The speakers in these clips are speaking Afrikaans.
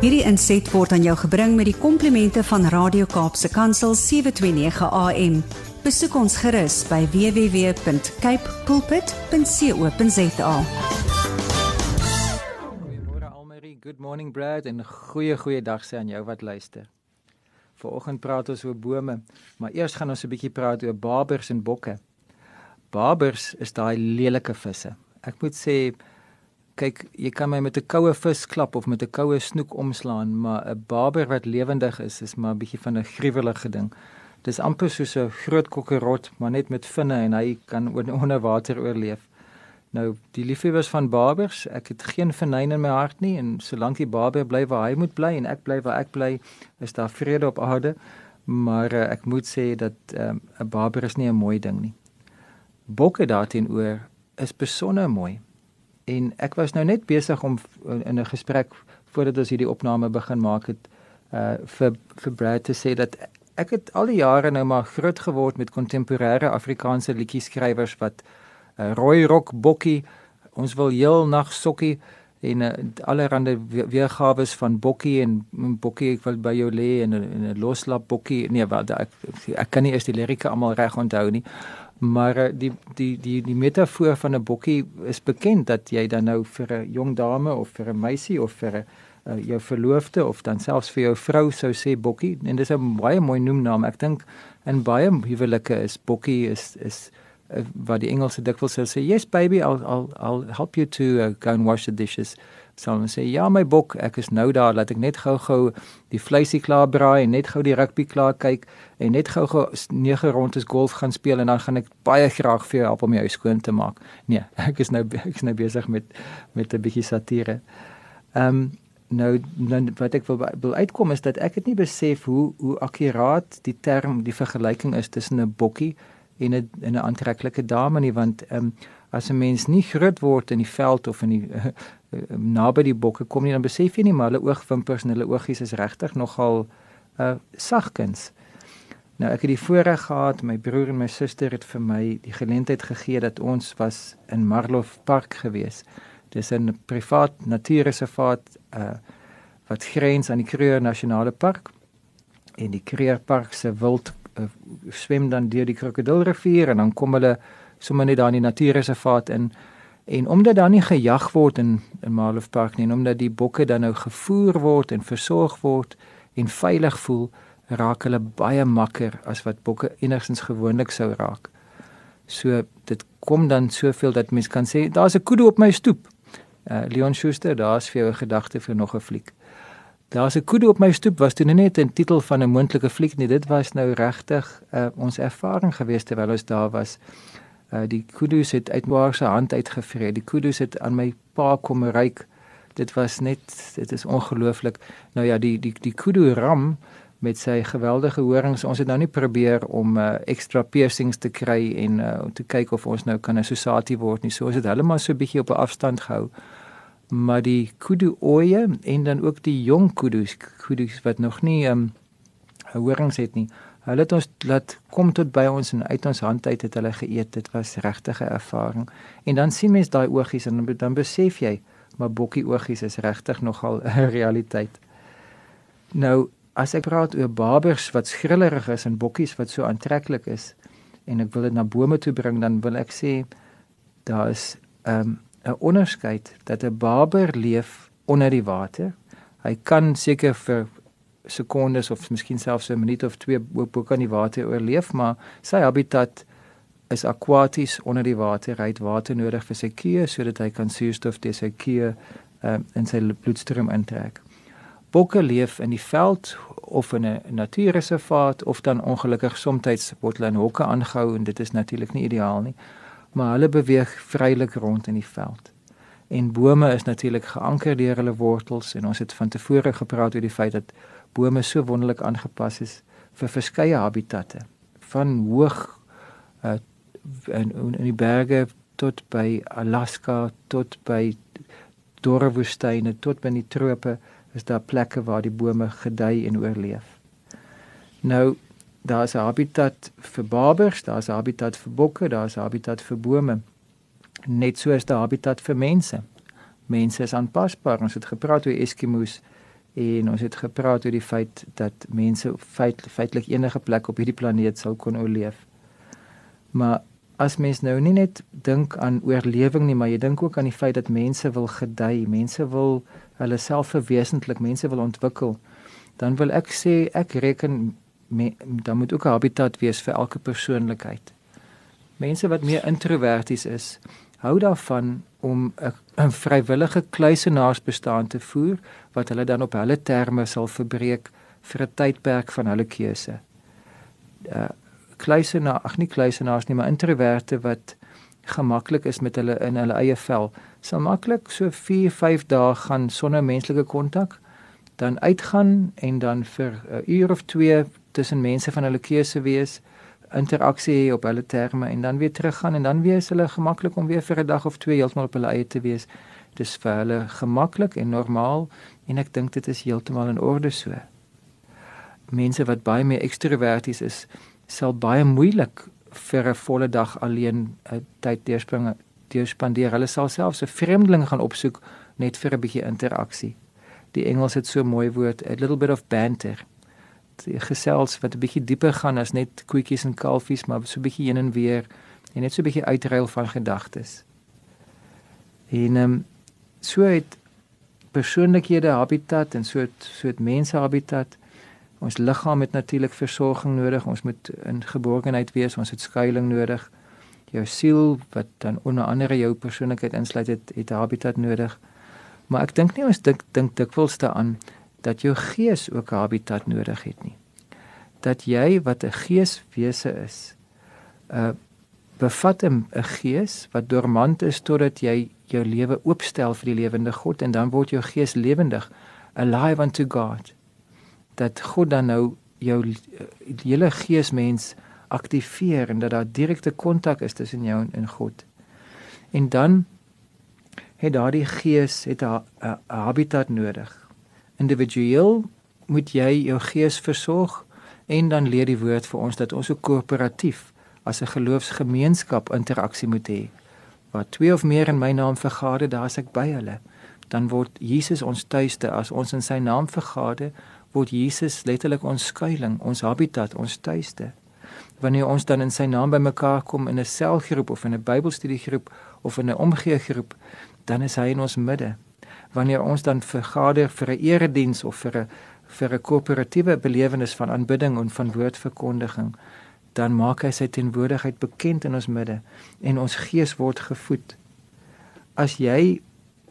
Hierdie inset word aan jou gebring met die komplimente van Radio Kaapse Kansel 729 AM. Besoek ons gerus by www.cape pulpit.co.za. Goeiemôre Almarie, good morning Brad en goeie goeie dag sê aan jou wat luister. Vanoggend praat ons oor bome, maar eers gaan ons 'n bietjie praat oor babers en bokke. Babers is daai lelike visse. Ek moet sê kyk, jy kan my met 'n koue vis klap of met 'n koue snoek omslaan, maar 'n baber wat lewendig is, is maar 'n bietjie van 'n gruwelige ding. Dis amper soos 'n groot kokkerot, maar net met vinne en hy kan onder water oorleef. Nou, die liefhebbers van babers, ek het geen vernyn in my hart nie en solank die baber bly waar hy moet bly en ek bly waar ek bly, is daar vrede op aarde. Maar uh, ek moet sê dat ehm, 'n um, baber is nie 'n mooi ding nie. Bokke daarteenoor is besonder mooi. En ek was nou net besig om in 'n gesprek voordat ons hierdie opname begin maak het uh vir vir Brad te sê dat ek het al die jare nou maar groot geword met kontemporêre Afrikaanse liedjie skrywers wat uh, rooi rok bokkie ons wil heel nag sokkie en uh, allerhande weergawe van bokkie en bokkie ek wil by jou lê en 'n loslap bokkie. Nee wat ek ek kan nie eens die lirieke almal reg onthou nie Maar eh, die die die die metafoor van 'n bokkie is bekend dat jy dan nou vir 'n jong dame of vir 'n meisie of vir 'n uh, jou verloofde of dan selfs vir jou vrou sou sê bokkie en dis 'n baie mooi noemnaam. Ek dink in baie huwelike is bokkie is is uh, wat die Engelse dikwels sou sê, "Yes baby, I'll I'll I'll help you to uh, go and wash the dishes." sal hulle sê ja my bok ek is nou daar. Laat ek net gou-gou die vleisie klaar braai en net gou die rugby klaar kyk en net gou-gou nege rondes golf gaan speel en dan gaan ek baie graag vir jou help om jou skoon te maak. Nee ek is nou ek is nou besig met met 'n bietjie satire. Ehm um, nou dan wat ek wil, wil uitkom is dat ek het nie besef hoe hoe akkuraat die term die vergelyking is tussen 'n bokkie en 'n 'n aantreklike dame nie want ehm um, as 'n mens nie groot word in die veld of in die uh, naby die bokke kom nie dan besef jy nie maar hulle oogwimpers en hulle oogies is regtig nogal uh sagkens. Nou ek het die voorreg gehad my broer en my suster het vir my die geleentheid gegee dat ons was in Marlow Park gewees. Dis 'n privaat natuurreservaat uh wat grens aan die Kruger Nasionale Park. En die Kruger Park se wild swem dan deur die Krokodilrivier en dan kom hulle sommer net daar in die natuurreservaat in en omdat daar nie gejag word in in Marlow Park nie en omdat die bokke dan nou gevoer word en versorg word en veilig voel raak hulle baie makker as wat bokke enigstens gewoonlik sou raak. So dit kom dan soveel dat mens kan sê daar's 'n kudu op my stoep. Uh Leon Schuster, daar's vir jou 'n gedagte vir nog 'n fliek. Daar's 'n kudu op my stoep was toe net 'n titel van 'n moontlike fliek nie. Dit was nou regtig uh ons ervaring gewees terwyl ons daar was. Uh, die kudus het uit my se hand uitgevreet. Die kudus het aan my pa kom ryk. Dit was net dit is ongelooflik. Nou ja, die die die kudu ram met sy geweldige horings. Ons het nou nie probeer om uh, extra piercings te kry en uh, te kyk of ons nou kan 'n society word nie. So ons het hulle maar so 'n bietjie op 'n afstand gehou. Maar die kudu oeye en dan ook die jong kudus, kudus wat nog nie ehm um, horings het nie. Hulle het ons laat kom tot by ons en uit ons hand uit het hulle geëet. Dit was regtig 'n ervaring. En dan sien mens daai oogies en dan besef jy, maar bokkie oogies is regtig nogal 'n realiteit. Nou, as ek praat oor babers wat skrillrig is en bokkies wat so aantreklik is en ek wil dit na bome toe bring, dan wil ek sê daar is 'n um, 'n onderskeid dat 'n baber leef onder die water. Hy kan seker vir sekondes of miskien selfs 'n minuut of twee bo kan die water oorleef, maar sy habitat is akwaties onder die water. Hy het water nodig vir sy kuur sodat hy kan suurstof deur sy kuur uh, in sy bloedstroom intrek. Bokke leef in die veld of in 'n natuurreservaat of dan ongelukkig soms word hulle in hokke aangehou en dit is natuurlik nie ideaal nie. Maar hulle beweeg vrylik rond in die veld. En bome is natuurlik geanker deur hulle wortels en ons het van tevore gepraat oor die feit dat bome so wonderlik aangepas is vir verskeie habitatte van hoog uh, in in die berge tot by Alaska tot by dorre woestyne tot by die trope is daar plekke waar die bome gedei en oorleef. Nou daar's 'n habitat vir babers, daar's 'n habitat vir bokke, daar's 'n habitat vir bome. Net so is daar habitat vir mense. Mense is aanpasbaar. Ons het gepraat oor Eskimos En ons het gepraat oor die feit dat mense feit, feitelik enige plek op hierdie planeet sal kon oorleef. Maar as mens nou nie net dink aan oorlewing nie, maar jy dink ook aan die feit dat mense wil gedei, mense wil hulle self verwesentlik, mense wil ontwikkel, dan wil ek sê ek reken me, dan moet ook 'n habitat wees vir elke persoonlikheid. Mense wat meer introverties is, hou daarvan om 'n vrywillige kluisenaarsbestaan te voer wat hulle dan op hulle terme sal verbreek vir 'n tydperk van hulle keuse. Uh kluisenaar, ag nie kluisenaars nie, maar introverte wat gemaklik is met hulle in hulle eie vel, sal maklik so 4, 5 dae gaan sonder menslike kontak, dan uitgaan en dan vir 'n uur of 2 tussen mense van hulle keuse wees interaksie hê op hulle terme en dan weer teruggaan en dan weer is hulle gemaklik om weer vir 'n dag of twee heeltemal op hulle eie te wees. Dis vir hulle gemaklik en normaal en ek dink dit is heeltemal in orde so. Mense wat baie meer ekstroverties is, sal baie moeilik vir 'n volle dag alleen 'n tyd deurspring deurspandeer. Hulle sal selfs 'n vreemdeling gaan opsoek net vir 'n bietjie interaksie. Die Engels het so 'n mooi woord, a little bit of banter gesels wat 'n bietjie dieper gaan as net koetjies en kalfies, maar so 'n bietjie heen en weer en net so 'n bietjie uitruil van gedagtes. En ehm um, so het persoonlikhede habitat en so het so het mense habitat. Ons liggaam het natuurlik versorging nodig. Ons moet in geborgenheid wees. Ons het skuilings nodig. Jou siel wat dan onder andere jou persoonlikheid insluit het, het habitat nodig. Maar ek dink nie ons dink dink dikwels daaraan dat jou gees ook 'n habitat nodig het nie. Dat jy wat 'n geeswese is, uh, bevat 'n gees wat dormant is totdat jy jou lewe oopstel vir die lewende God en dan word jou gees lewendig, alive unto God. Dat God dan nou jou uh, hele geesmens aktiveer en dat daar direkte kontak is tussen jou en God. En dan het daardie gees het 'n habitat nodig individueel moet jy jou gees versorg en dan leer die woord vir ons dat ons ook koöperatief as 'n geloofsgemeenskap interaksie moet hê. Waar twee of meer in my naam vergader, daar's ek by hulle. Dan word Jesus ons tuiste as ons in sy naam vergader, word Jesus letterlik ons skuilings, ons habitat, ons tuiste. Wanneer ons dan in sy naam bymekaar kom in 'n selgroep of in 'n Bybelstudiegroep of in 'n omgeegroep, dan is hy in ons midde wanneer ons dan vergader vir 'n erediens of vir 'n vir 'n koöperatiewe belewenis van aanbidding en van woordverkondiging, dan maak hy sy teenwoordigheid bekend in ons midde en ons gees word gevoed. As jy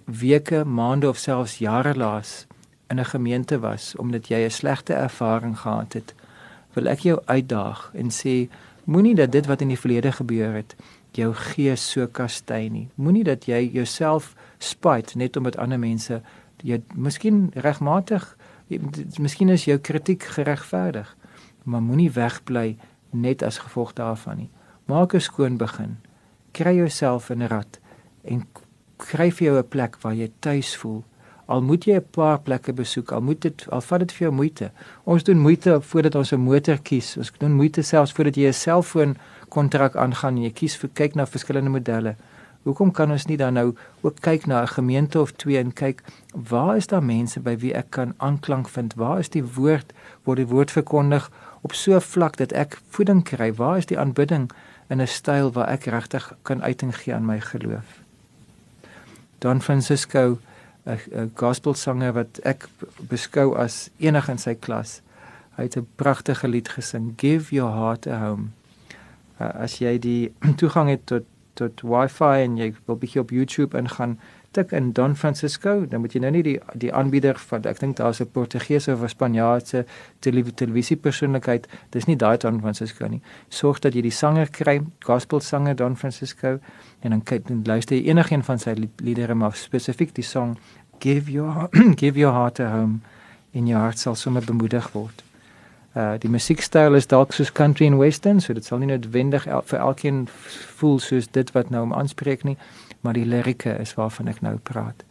weke, maande of selfs jare laas in 'n gemeente was omdat jy 'n slegte ervaring gehad het, wil ek jou uitdaag en sê moenie dat dit wat in die verlede gebeur het jou gees so kastei nie. Moenie dat jy jouself spite net omdat ander mense jy miskien regmatig miskien is jou kritiek geregverdig maar moenie wegbly net as gevolg daarvan nie. Maak 'n skoon begin. Kry jouself in 'n rad en kry vir jou 'n plek waar jy tuis voel. Al moet jy 'n paar plekke besoek al moet dit al vat dit vir jou moeite. Ons doen moeite voordat ons 'n motor kies. Ons doen moeite selfs voordat jy 'n selfoon kontrak aangaan en jy kies vir kyk na verskillende modelle Hoekom kan ons nie dan nou ook kyk na 'n gemeente of twee en kyk waar is daar mense by wie ek kan aanklank vind? Waar is die woord word die woord verkondig op so 'n vlak dat ek voeding kry? Waar is die aanbidding in 'n styl waar ek regtig kan uiting gee aan my geloof? Don Francisco 'n gospelsanger wat ek beskou as enig in sy klas. Hy het 'n pragtige lied gesing, Give Your Heart a Home. As jy die toegang het tot tot wifi en jy wil bietjie op YouTube ingaan tik in Don Francisco. Dan moet jy nou nie die die aanbieder van ek dink daar's 'n Portugese of 'n Spanjaardse televisie persoonlikheid dis nie daai Don Francisco nie. Sorg dat jy die sanger kry gospel sanger Don Francisco en dan kyk dan luister jy enigiets van sy liedere maar spesifiek die song give your give your heart a home in your heart sal sommer bemoedig word Uh die musiekstyl is dalk soos country en western, so dit sal nie noodwendig el vir elkeen voel soos dit wat nou om aanspreek nie, maar die lirieke is waarvan ek nou praat.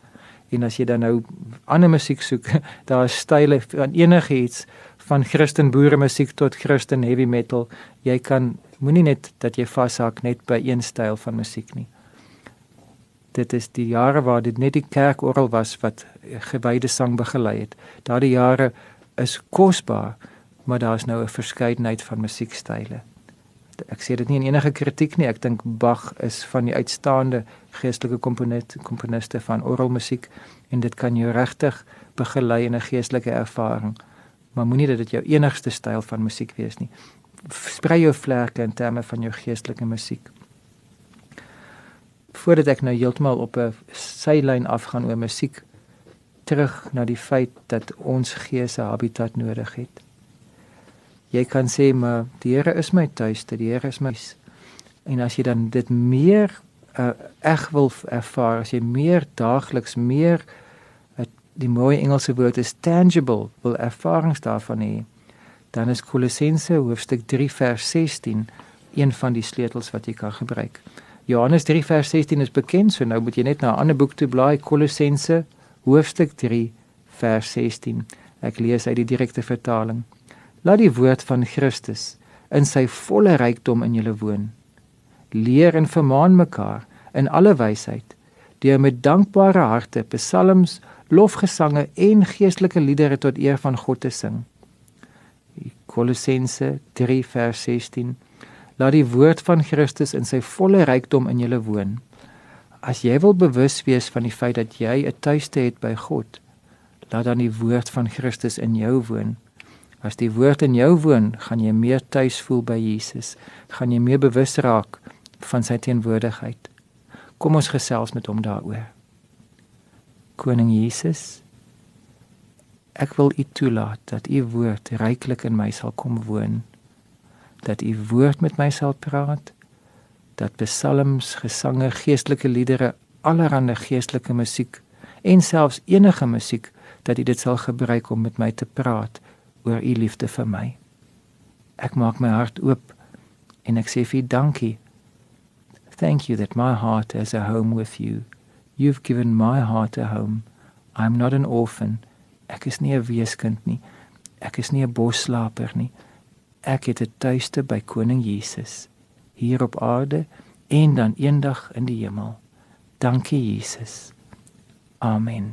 En as jy dan nou ander musiek soek, daar is style van enigiets van Christen boere musiek tot Christen heavy metal. Jy kan moenie net dat jy vashak net by een styl van musiek nie. Dit is die jare waar dit net die kerkorgel was wat gewyde sang begelei het. Daardie jare is kosbaar, maar daar is nou 'n verskeidenheid van musiekstyle. Ek sê dit nie in enige kritiek nie. Ek dink Bach is van die uitstaande geestelike komponiste komponiste van orgelmusiek en dit kan jou regtig begelei in 'n geestelike ervaring. Maar moenie dat dit jou enigste styl van musiek wees nie. Sprei jou vlerke in terme van jou geestelike musiek. Voordat ek nou heeltemal op 'n sylyn afgaan oor musiek, terug na die feit dat ons gees 'n habitat nodig het. Jy kan sê maar die Here is my tuiste, die Here is my en as jy dan dit meer uh, eg wil ervaar, as jy meer daagliks meer uh, die mooi Engelse woord is tangible wil ervarings daarvan hê, dan is Kolossense hoofstuk 3 vers 16 een van die sleutels wat jy kan gebruik. Johannes 3 vers 16 is bekend, so nou moet jy net na 'n ander boek toe blaai, Kolossense hoofstuk 3 vers 16. Ek lees uit die direkte vertaling. Laat die woord van Christus in sy volle rykdom in julle woon. Leer en vermaan mekaar in alle wysheid deur met dankbare harte psalms, lofgesange en geestelike liedere tot eer van God te sing. Kolossense 3 vers 16. Laat die woord van Christus in sy volle rykdom in julle woon. As jy wil bewus wees van die feit dat jy 'n tuiste het by God, laat dan die woord van Christus in jou woon. As die woord in jou woon, gaan jy meer tuis voel by Jesus, gaan jy meer bewus raak van sy teenwoordigheid. Kom ons gesels met hom daaroor. Koning Jesus, ek wil U toelaat dat U woord ryklik in my sal kom woon. Dat U woord met my sal praat, dat psalms, gesange, geestelike liedere, allerlei geestelike musiek en selfs enige musiek dat U dit sal gebruik om met my te praat oor U liefde vir my. Ek maak my hart oop en ek sê vir U dankie. Thank you that my heart has a home with you. You've given my heart a home. I'm not an orphan. Ek is nie 'n weeskind nie. Ek is nie 'n bosslaper nie. Ek het 'n tuiste by koning Jesus hier op aarde en dan eendag in die hemel. Dankie Jesus. Amen.